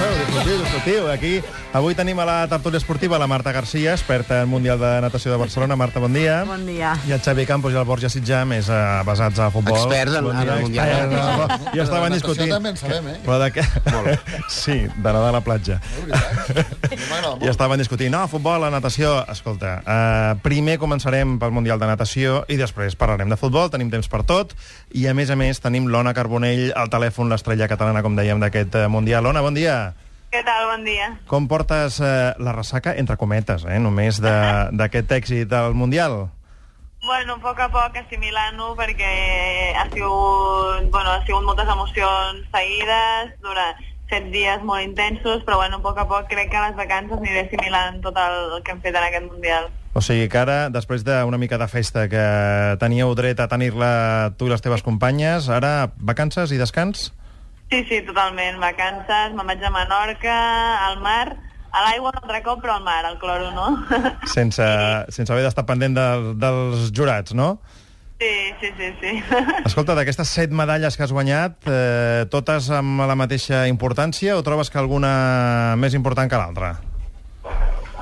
feu, discutiu. Aquí, avui tenim a la tertúlia esportiva la Marta Garcia, experta en Mundial de Natació de Barcelona. Marta, bon dia. Bon dia. I el Xavi Campos i el Borja Sitjà, més eh, basats a futbol. Experts en- Bon en el Mundial experts. Natació. Ja estaven discutint. també en sabem, eh? Però de què? Sí, de nedar a la platja. I estaven discutint, no, futbol, la natació... Escolta, uh, primer començarem pel Mundial de Natació i després parlarem de futbol, tenim temps per tot, i a més a més tenim l'Ona Carbonell al telèfon, l'estrella catalana, com dèiem, d'aquest eh, Mundial. Ona, bon dia. Què tal? Bon dia. Com portes eh, la ressaca, entre cometes, eh, només de- d'aquest èxit del Mundial? Bueno, a poc a poc assimilant-ho perquè ha sigut, bueno, ha sigut moltes emocions seguides durant set dies molt intensos, però bueno, a poc a poc crec que a les vacances aniré assimilant tot el que hem fet en aquest Mundial. O sigui que ara, després d'una mica de festa que teníeu dret a tenir-la tu i les teves companyes, ara vacances i descans? Sí, sí, totalment. Vacances, me'n vaig a Menorca, al mar, a l'aigua un altre cop, però al mar, al cloro, no? Sense, sense haver d'estar pendent del, dels jurats, no? Sí, sí, sí, sí. Escolta, d'aquestes set medalles que has guanyat, eh, totes amb la mateixa importància o trobes que alguna més important que l'altra?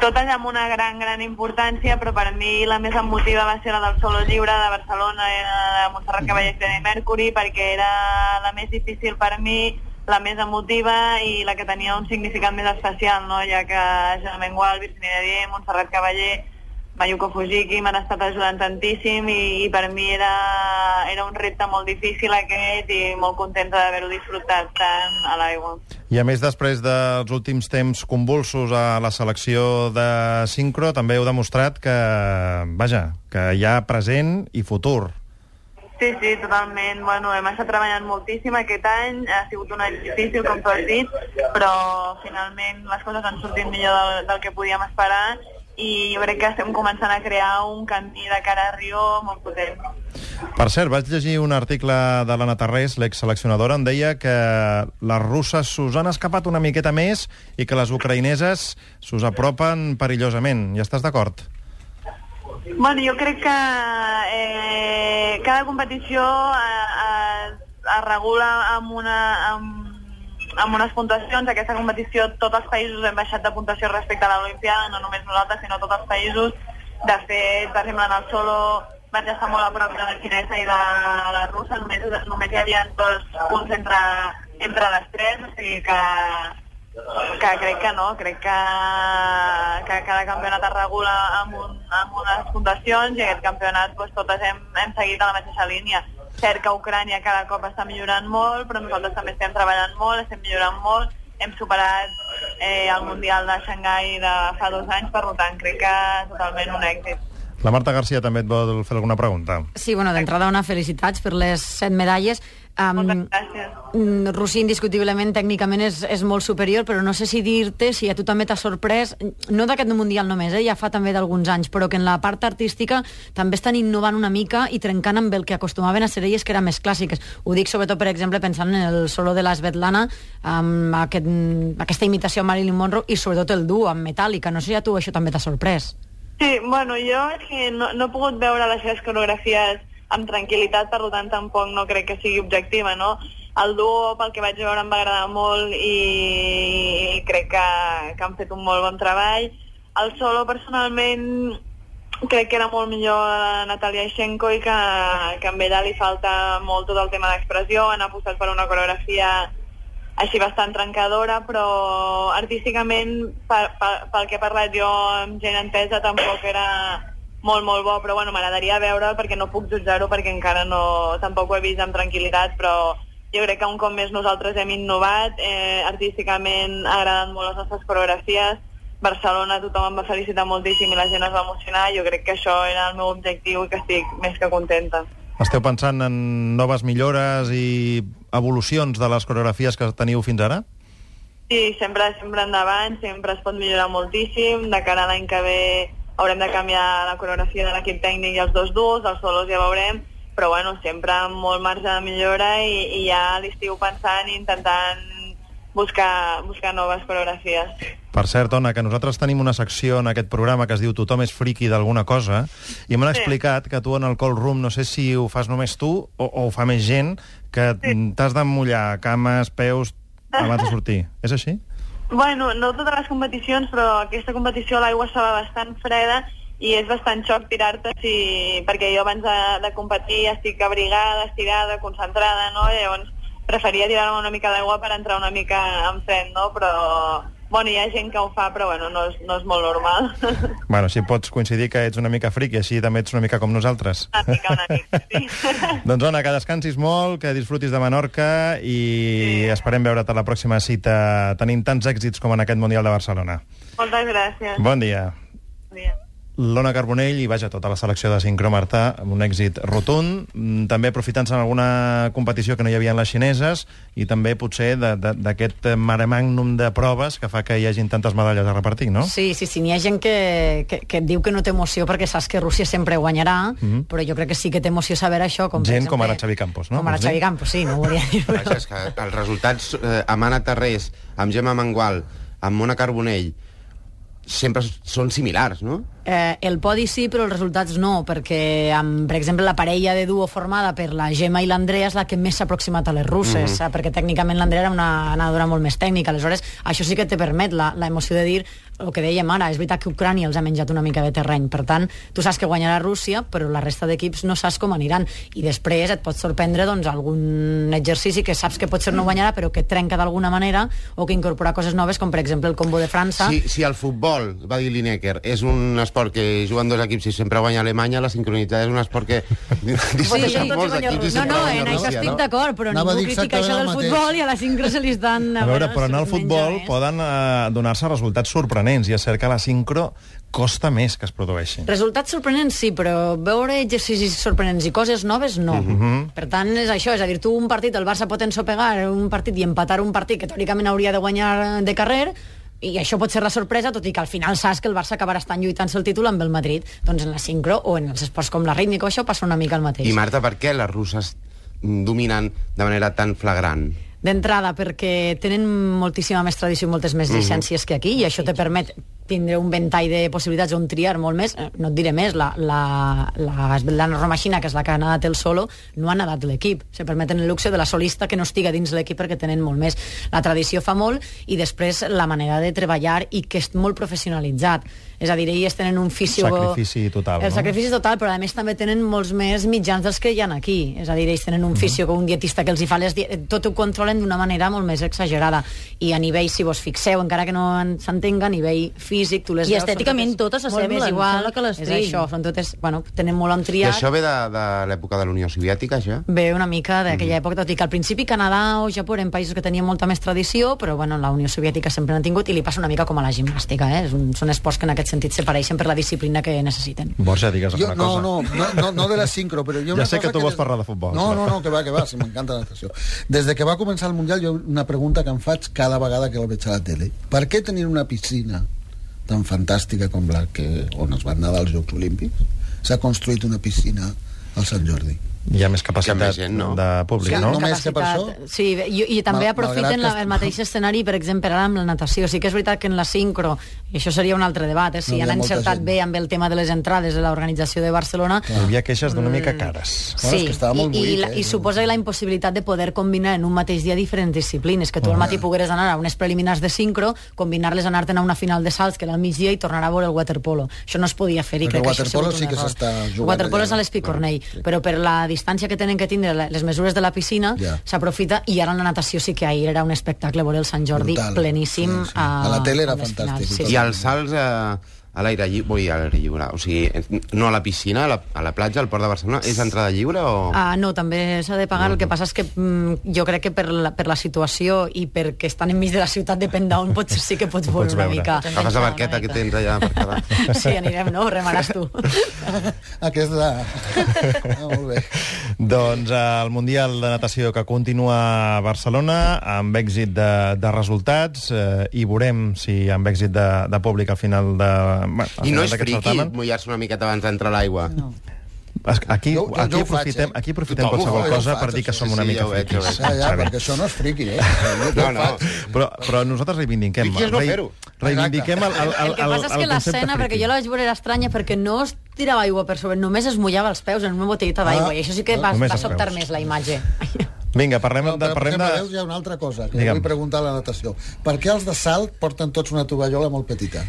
Totes amb una gran, gran importància, però per mi la més emotiva va ser la del solo lliure de Barcelona, eh, de Montserrat Cavall i Freddie Mercury, perquè era la més difícil per mi, la més emotiva i la que tenia un significat més especial, no? ja que Germain Gual, Virginia Dier, Montserrat Cavaller, Mayuko Fujiki m'han estat ajudant tantíssim i, i per mi era, era un repte molt difícil aquest i molt contenta d'haver-ho disfrutat tant a l'aigua. I a més, després dels últims temps convulsos a la selecció de sincro, també heu demostrat que, vaja, que hi ha present i futur. Sí, sí, totalment. Bueno, hem estat treballant moltíssim aquest any, ha sigut un any difícil, com tu has dit, però finalment les coses han sortit millor del, del que podíem esperar i jo crec que estem començant a crear un camí de cara a Rio molt potent. Per cert, vaig llegir un article de l'Anna Tarrés, l'ex-seleccionadora, on deia que les russes s'us han escapat una miqueta més i que les ucraïneses s'us apropen perillosament. Hi estàs d'acord? Bueno, jo crec que eh, cada competició eh, es, es regula amb, una, amb, amb unes puntuacions. Aquesta competició tots els països hem baixat de puntuació respecte a l'Olimpiada, no només nosaltres, sinó tots els països. De fet, per exemple, en el solo vaig estar molt a prop de la xinesa i de la russa, només, només hi havia dos punts entre, entre les tres, o sigui que, que crec que no, crec que, que cada campionat es regula amb, un, amb unes fundacions i aquest campionat doncs, totes hem, hem seguit a la mateixa línia. Cert que Ucrània cada cop està millorant molt, però nosaltres també estem treballant molt, estem millorant molt, hem superat eh, el Mundial de Xangai de fa dos anys, per tant crec que totalment un èxit. La Marta Garcia també et vol fer alguna pregunta. Sí, bueno, d'entrada una felicitats per les set medalles. Um, Moltes gràcies. mm, Rossi, indiscutiblement, tècnicament és, és molt superior, però no sé si dir-te si a tu també t'ha sorprès, no d'aquest Mundial només, eh, ja fa també d'alguns anys, però que en la part artística també estan innovant una mica i trencant amb el que acostumaven a ser elles, que eren més clàssiques. Ho dic sobretot, per exemple, pensant en el solo de la Svetlana, amb aquest, aquesta imitació a Marilyn Monroe, i sobretot el duo amb Metallica. No sé si a tu això també t'ha sorprès. Sí, bueno, jo que no, no he pogut veure les seves coreografies amb tranquil·litat, per tant tampoc no crec que sigui objectiva, no? El duo, pel que vaig veure, em va agradar molt i crec que, que han fet un molt bon treball. El solo, personalment, crec que era molt millor la Natalia Ixenko i que, que a ella li falta molt tot el tema d'expressió, han apostat per una coreografia així bastant trencadora, però artísticament, per, per, pel que he parlat jo amb gent entesa, tampoc era molt, molt bo, però bueno, m'agradaria veure perquè no puc jutjar-ho perquè encara no, tampoc ho he vist amb tranquil·litat, però jo crec que un cop més nosaltres hem innovat, eh, artísticament agraden molt les nostres coreografies, Barcelona tothom em va felicitar moltíssim i la gent es va emocionar, jo crec que això era el meu objectiu i que estic més que contenta. Esteu pensant en noves millores i evolucions de les coreografies que teniu fins ara? Sí, sempre, sempre endavant, sempre es pot millorar moltíssim. De cara a l'any que ve haurem de canviar la coreografia de l'equip tècnic i els dos duos, els solos ja veurem, però bueno, sempre amb molt marge de millora i, i ja l'estiu pensant i intentant buscar, buscar noves coreografies. Per cert, Ona, que nosaltres tenim una secció en aquest programa que es diu Tothom és friqui d'alguna cosa, i m'han Sí. explicat que tu en el call room, no sé si ho fas només tu o, o ho fa més gent, que Sí. t'has de mullar cames, peus, abans de sortir. És així? Bueno, no totes les competicions, però aquesta competició l'aigua estava bastant freda i és bastant xoc tirar-te si... perquè jo abans de, de competir estic abrigada, estirada, concentrada, no? Llavors preferia tirar-me una mica d'aigua per entrar una mica en fred, no? Però, bueno, hi ha gent que ho fa, però bueno, no és, no és molt normal. Bueno, si pots coincidir que ets una mica fric i així també ets una mica com nosaltres. una mica, una mica, sí. doncs, Ona, que descansis molt, que disfrutis de Menorca i sí. esperem veure't a la pròxima cita tenint tants èxits com en aquest Mundial de Barcelona. Moltes gràcies. Bon dia. Bon dia. L'Ona Carbonell i, vaja, tota la selecció de Sincro Martà amb un èxit rotund, mm, també aprofitant-se en alguna competició que no hi havia en les xineses i també potser d'aquest mare magnum de proves que fa que hi hagin tantes medalles a repartir, no? Sí, sí, sí, n'hi ha gent que, que, que et diu que no té emoció perquè saps que Rússia sempre guanyarà, però jo crec que sí que té emoció saber això. Com, per. Gent com exemple, ara Xavi Campos, no? Com ara? Xavi Campos, sí, no ho volia dir. Però... Vaja, és que els resultats eh, amb Anna Tarrés, amb Gemma Mangual, amb Mona Carbonell, sempre són similars, no? Eh, el podi sí, però els resultats no, perquè, amb, per exemple, la parella de duo formada per la Gemma i l'Andrea és la que més s'ha aproximat a les russes, mm -hmm. perquè tècnicament l'Andrea era una nedadora molt més tècnica, aleshores això sí que te permet la, la emoció de dir el que dèiem ara, és veritat que Ucrània els ha menjat una mica de terreny, per tant, tu saps que guanyarà Rússia, però la resta d'equips no saps com aniran, i després et pot sorprendre doncs, algun exercici que saps que potser no guanyarà, però que trenca d'alguna manera, o que incorpora coses noves, com per exemple el combo de França, Si, si el futbol, va dir Lineker, és un esport que juguen dos equips i sempre guanya Alemanya, la sincronitat és un esport que molts equips i no, no, en això estic no? d'acord, però Anava a ningú critica això del futbol i a la sincro se li estan... A veure, però en el futbol poden eh, donar-se resultats sorprenents i és cert que la sincro costa més que es produeixi. Resultats sorprenents sí, però veure exercicis sorprenents i coses noves no. Mhm. Per tant, és això, és a dir, tu un partit, el Barça pot ensopegar un partit i empatar un partit que teòricament hauria de guanyar de carrer, i això pot ser la sorpresa, tot i que al final saps que el Barça acabarà estant lluitant-se el títol amb el Madrid. Doncs en la sincro o en els esports com la rítmica això passa una mica el mateix. I Marta, per què les russes mm, dominen de manera tan flagrant? D'entrada, perquè tenen moltíssima més tradició i moltes més llicències que aquí, i això te permet tindre un ventall de possibilitats on triar molt més. Eh, No et diré més, la, la, la Svetlana Romashina, que és la que ha nadat el solo, no ha nadat l'equip. Se permeten el luxe de la solista que no estiga dins l'equip perquè tenen molt més. La tradició fa molt i després la manera de treballar i que és molt professionalitzat. És a dir, ells tenen un fisio... Sacrifici total, El no? sacrifici total, però a més també tenen molts més mitjans dels que hi ha aquí. És a dir, ells tenen Mhm. un fisio, un dietista que els hi fa les... Tot ho controlen d'una manera molt més exagerada. I a nivell, si vos fixeu, encara que no en- s'entenga, a nivell físic, tu les I veus, estèticament totes molt s'assemblen, més igual. que les És això, són totes... Bueno, tenen molt on I això ve de, de l'època de la Unió Soviètica, ja? Ve una mica d'aquella època, tot i que al principi Canadà o Japó eren països que tenien molta més tradició, però bueno, la Unió Soviètica sempre n'ha tingut i li passa una mica com a la gimnàstica, eh? És un, són esports que en aquest sentit s'apareixen per la disciplina que necessiten. Borja, digues Jo, una no, cosa. no, no, no, no de la sincro, però jo Ja sé que tu vols des- parlar de futbol, No, no, no, que va, que va, si m'encanta la natació. Des de que va començar el Mundial, jo una pregunta que em faig cada vegada que el veig a la tele. Per què tenir una piscina tan fantàstica com la que, on es van nedar als Jocs Olímpics, s'ha construït una piscina al Sant Jordi? Hi ha més capacitat Hi ha més gent, no? de públic, Sí, no? només que per això? Sí, i, i també Mal- aprofiten la, el mateix escenari, per exemple, ara amb la natació. Sí que és veritat que en la sincro, i això seria un altre debat, eh, si No, hi ha han encertat gent. bé amb el tema de les entrades de l'organització de Barcelona, Hi havia queixes d'una mica cares. Bueno, és que estava molt i, i, buit, la, eh? i suposa la impossibilitat de poder combinar en un mateix dia diferents disciplines, que tu al matí pogueres anar a unes preliminars de sincro, combinar-les anar-te'n a una final de salts, que era al migdia, i tornar a veure el waterpolo. Això no es podia fer, i crec que el això ha waterpolo sigut sí un que error. s'està jugant Waterpolo és a l'Espicornell, però per la distància que tenen que tindre les mesures de la piscina, Ja. s'aprofita, i ara en la natació sí que ahir era un espectacle veure el Sant Jordi Brutal. pleníssim. Sí, sí. A la tele era fantàstic, finals. total. I els salts a, a l'aire lliure, vull a l'aire lliure, o sigui, no a la piscina, a la, a la platja, al port de Barcelona, és entrada lliure o...? Ah, no, també s'ha de pagar. El que passa és que mm, jo crec que per la, per la situació i perquè estan enmig de la ciutat, depèn d'on, potser sí que pots veure Pots una mica. Agafes la barqueta que tens allà per cada... Sí, anirem, no? Remaràs tu. Aquesta... Ah, molt bé. Doncs eh, el Mundial de Natació que continua a Barcelona amb èxit de, de resultats eh, i veurem si amb èxit de, de públic al final de bueno, I no és friqui certamen. mullar-se una miqueta abans d'entrar a l'aigua. No. Aquí, Jo- jo- aquí jo ho faig, aprofitem, eh? aquí aprofitem Tothom ho qualsevol cosa faig, per dir que som Sí, una sí, mica ja ja friquis. Ja, ja, Xavi. perquè això no és friqui, eh? No, no. faig. Però, però nosaltres reivindiquem... Friqui és no fer-ho. reivindiquem el, el, el, El que passa és que l'escena, perquè jo la vaig veure, era estranya perquè no es tirava aigua per sobre, només es mullava els peus en una botellita d'aigua, Ah, i això sí que va, va sobtar més la imatge. Vinga, parlem, No, de, parlem exemple, de... hi ha una altra cosa que Digue'm. vull preguntar a la natació. Per què els de salt porten tots una tovallola molt petita?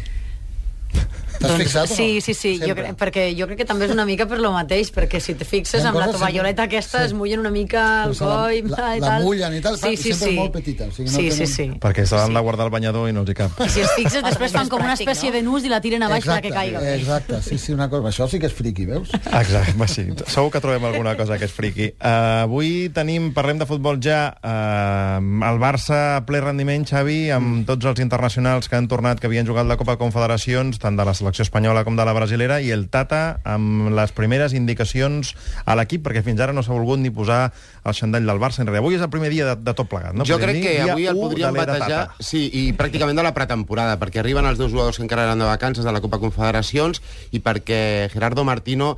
T'has fixat o no? Doncs sí, sí, sí, jo crec, perquè jo crec que també és una mica per lo mateix, perquè si te fixes amb la tovalloleta sempre- aquesta sí. es mullen una mica el la- coll la- i la tal. mullen i tal, sí, i sí, sempre sí. molt petita, o sigui, no sí, tenen- sí, sí. Perquè s'han de guardar el banyador i no els hi cap. I si es fixes, després fan com una espècie no? de nus i la tiren a baix exacte, perquè caiga. Exacte, sí, sí, una cosa. Això sí que és friqui, veus? Exacte, va, sí. Segur que trobem alguna cosa que és friqui. Uh, avui tenim, parlem de futbol ja, uh, el Barça a ple rendiment, Xavi, amb tots els internacionals que han tornat, que havien jugat la Copa Confederacions, tant de la selecció espanyola com de la brasilera, i el Tata amb les primeres indicacions a l'equip, perquè fins ara no s'ha volgut ni posar el xandall del Barça enrere. Avui és el primer dia de, de tot plegat, no? jo crec que avui el podríem batejar... Tata. Sí, i pràcticament de la pretemporada, perquè arriben els dos jugadors que encara eren de vacances de la Copa Confederacions i perquè Gerardo Martino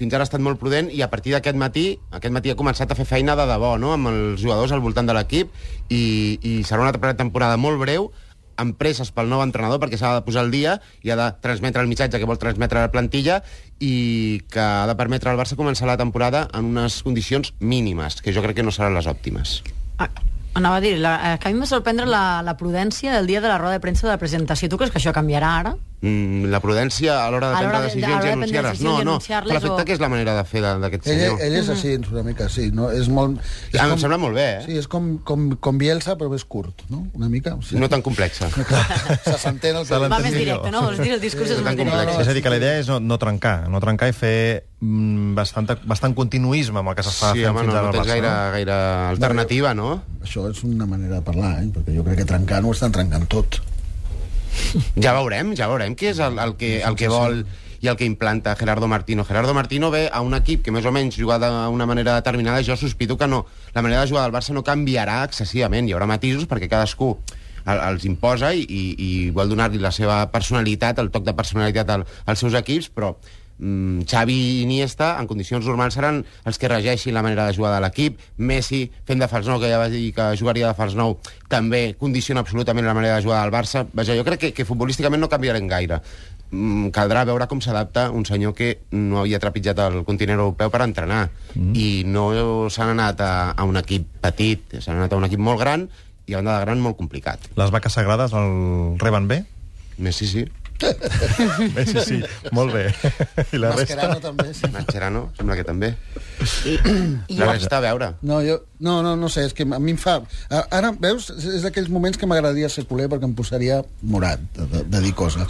fins ara ha estat molt prudent i a partir d'aquest matí, aquest matí ha començat a fer feina de debò, no?, amb els jugadors al voltant de l'equip i, i serà una pretemporada molt breu, amb presses pel nou entrenador perquè s'ha de posar al dia i ha de transmetre el missatge que vol transmetre a la plantilla i que ha de permetre al Barça començar la temporada en unes condicions mínimes, que jo crec que no seran les òptimes. Ah, Anava a dir, la, eh, que a mi em va sorprendre la, la prudència del dia de la roda de premsa de la presentació. Tu creus que això canviarà ara? Mm, la prudència a l'hora de prendre de- decisions i de prendre anunciar-les. No, i no, l'efecte o- que és la manera de fer d'aquest Ell, senyor. ell és així, una mica, sí. No? És molt... És Ah, em sembla molt bé, eh? Sí, és com, com, com Bielsa, però més curt, no? Una mica. O sigui, No tan complexa. Se s'entén el que... Va més directe, no? Vols dir, el discurs Sí, és més tan directe. complex. És a dir, que la idea és no, no trencar, no trencar i fer mm, bastant, bastant continuisme amb el que s'està Sí, fent home, fins no, ara no al tens gaire, no? gaire alternativa, no? Això és una manera de parlar, eh? perquè jo crec que trencant ho estan trencant tot. Ja veurem, ja veurem què és el, el, que, el que vol i el que implanta Gerardo Martino. Gerardo Martino ve a un equip que més o menys juga d'una manera determinada. Jo sospito que no. La manera de jugar del Barça no canviarà excessivament. Hi haurà matisos perquè cadascú el- els imposa i, i, i vol donar-li la seva personalitat, el toc de personalitat al, als seus equips, però mm, Xavi i Iniesta en condicions normals seran els que regeixin la manera de jugar de l'equip. Messi fent de fals nou, que ja va dir que jugaria de fals nou també condiciona absolutament la manera de jugar del Barça. Vaja, jo crec que, que futbolísticament no canviarem gaire. Mm, caldrà veure com s'adapta un senyor que no havia trepitjat el continent europeu per entrenar. Mm. i no s'han anat a, a un equip petit s'han anat a un equip molt gran i a banda de gran molt complicat. Les vaques sagrades el reben bé? Messi sí, Bé, sí, sí, molt bé. I la resta? Mascherano també, sí. Mascherano sembla que també I la jo- resta a veure No, jo, no, no, no sé, és que a mi em fa... Ara, veus, és d'aquells moments que m'agradaria ser culer perquè em posaria morat de, de, de dir coses.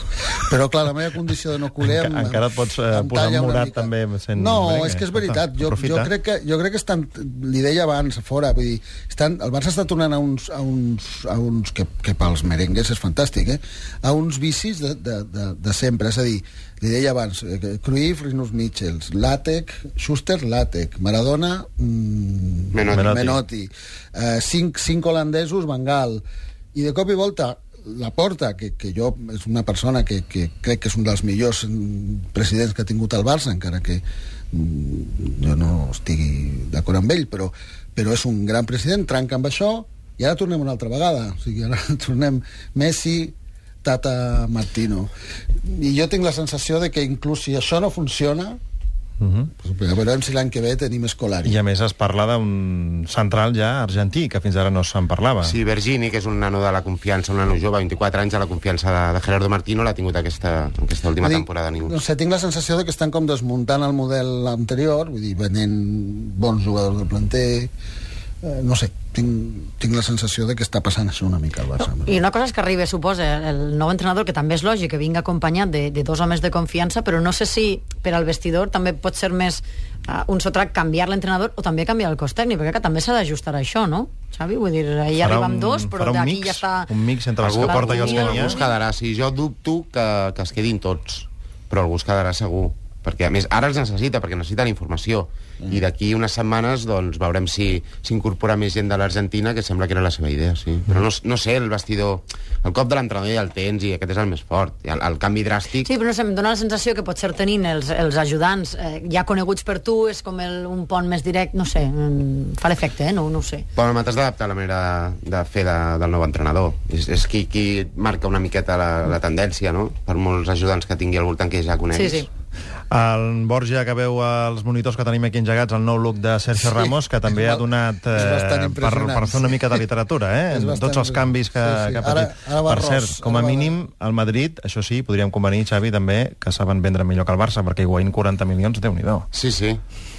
Però, clar, la meva condició de no culer... Enca- em- encara et pots, eh, em posar morat mica. també sent No, merengue. és que és veritat. Jo, jo, aprofita. crec que, jo crec que estan... Li deia abans, a fora, vull dir, estan, el Barça està tornant a uns, a uns, a uns que, que pels merengues és fantàstic, eh? A uns vicis de, de, de, de sempre, és a dir, li deia abans, eh, Cruyff, Rinus Michels, Latec, Schuster, Latec, Maradona, mm, Menotti. Menotti. Menotti. Eh, cinc, cinc holandesos, Bengal. I de cop i volta, la Porta, que, que jo és una persona que, que crec que és un dels millors mm, presidents que ha tingut el Barça, encara que mm, jo no estigui d'acord amb ell, però, però és un gran president, trenca amb això, i ara tornem una altra vegada. O sigui, ara tornem Messi, Tata Martino. I jo tinc la sensació de que inclús si això no funciona, Uh -huh. veurem si l'any que ve tenim Escolari. I a més es parla d'un central ja argentí, que fins ara no se'n parlava. Sí, Bergini, que és un nano de la confiança, un nano jove, 24 anys, de la confiança de, de Gerardo Martino, l'ha tingut aquesta, aquesta última dir, temporada. Ningú. No sé, tinc la sensació de que estan com desmuntant el model anterior, vull dir, venent bons jugadors del planter... Eh, no sé, tinc, tinc la sensació de que està passant això una mica al Barça. I una cosa és que arriba, suposa, el nou entrenador, que també és lògic que vinga acompanyat de, de dos homes de confiança, però no sé si per al vestidor també pot ser més uh, un sotrac canviar l'entrenador o també canviar el cos tècnic, perquè que també s'ha d'ajustar això, no? Xavi, vull dir, ahir arriba amb dos, però farà un d'aquí mix, ja està... Un mix entre els Algú, que porta i els que n'hi ha. algú es quedarà. Sí, jo dubto que, que es quedin tots, però algú es quedarà segur. Perquè, a més, ara els necessita, perquè necessita la informació. I d'aquí unes setmanes, doncs, veurem si s'incorpora més gent de l'Argentina, que sembla que era la seva idea, sí. Però no, no sé, el vestidor... El cop de l'entrenador ja el tens i aquest és el més fort. El, el canvi dràstic... Sí, però no sé, em dóna la sensació que potser tenint els, els ajudants eh, ja coneguts per tu és com el, un pont més directe, no sé, mm, fa l'efecte, eh? No, no ho sé. Però t'has d'adaptar a la manera de, de fer de, del nou entrenador. És, és qui, qui marca una miqueta la, la tendència, no? Per molts ajudants que tingui al voltant que ja coneix. Sí, sí. El Borja, que veu els monitors que tenim aquí engegats, el nou look de Sergio Sí, Ramos, que també ha donat bastant per, per fer una mica de literatura, eh? Tots els canvis que, sí, sí. que ha Ara- patit. ara va per ros, cert, com a ara va- mínim, el Madrid, això sí, podríem convenir, Xavi, també, que saben vendre millor que el Barça, perquè Higuaín 40 milions, déu nhi Sí, sí.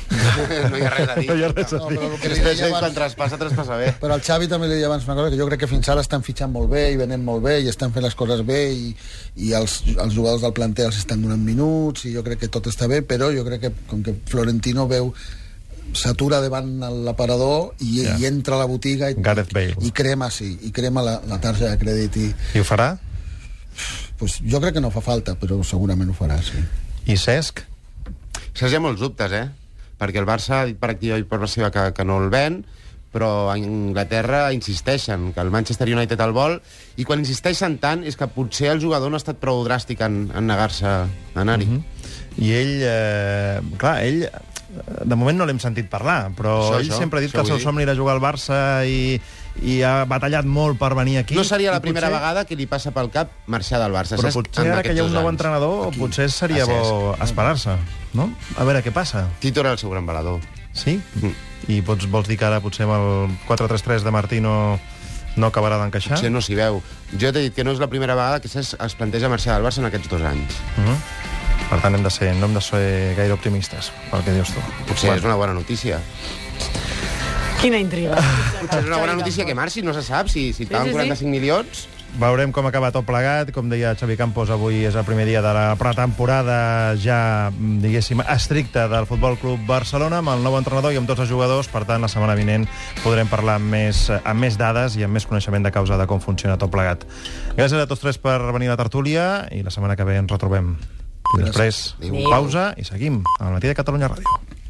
no hi ha res a dir. No hi ha res a No, dir. però el que li deia eh, quan abans, traspassa, traspassa bé. però al Xavi també li deia abans una cosa, que jo crec que fins ara estan fitxant molt bé i venent molt bé i estan fent les coses bé i, i els, els jugadors del planter els estan donant minuts i jo crec que tot està bé, però jo crec que com que Florentino veu s'atura davant l'aparador i, Ja. i entra a la botiga i, Gareth Bale. i crema, sí, i crema la, la tarja de crèdit i I ho farà? pues, jo crec que no fa falta, però segurament ho farà, sí. I Cesc? Saps, hi ha molts dubtes, eh? Perquè el Barça ha dit per activa i per passiva que, que no el ven, però a Anglaterra insisteixen que el Manchester United el vol, i quan insisteixen tant és que potser el jugador no ha estat prou dràstic en, en negar-se a anar-hi. Mm -hmm. I ell, eh, clar, ell, eh, de moment no l'hem sentit parlar, però Això, ell això, sempre ha dit que el seu somni era jugar al Barça i, i ha batallat molt per venir aquí. No seria la primera potser- vegada que li passa pel cap marxar del Barça. Però potser ara que hi ha un nou anys. entrenador, Aquí, potser seria bo Cesc. esperar-se, no? A veure què passa. Tito era el seu gran balador. Sí? Mm. I pots, vols dir que ara potser amb el 4-3-3 de Martino no acabarà d'encaixar? Potser no s'hi veu. Jo t'he dit que no és la primera vegada que Cesc es planteja marxar del Barça en aquests dos anys. Uh -huh. Per tant, hem de ser, no hem de ser gaire optimistes, pel que dius tu. Potser Bueno. és una bona notícia. Quina intriga. Potser és una bona notícia que marxi, no se sap, si, si et Sí, paguen sí, sí. 45 milions... Veurem com acaba tot plegat. Com deia Xavi Campos, avui és el primer dia de la pretemporada ja, mm, diguéssim, estricta del Futbol Club Barcelona, amb el nou entrenador i amb tots els jugadors. Per tant, la setmana vinent podrem parlar amb més, amb més dades i amb més coneixement de causa de com funciona tot plegat. Gràcies a tots tres per venir a la tertúlia i la setmana que ve ens retrobem. Després, Adéu. pausa i seguim al matí de Catalunya Ràdio.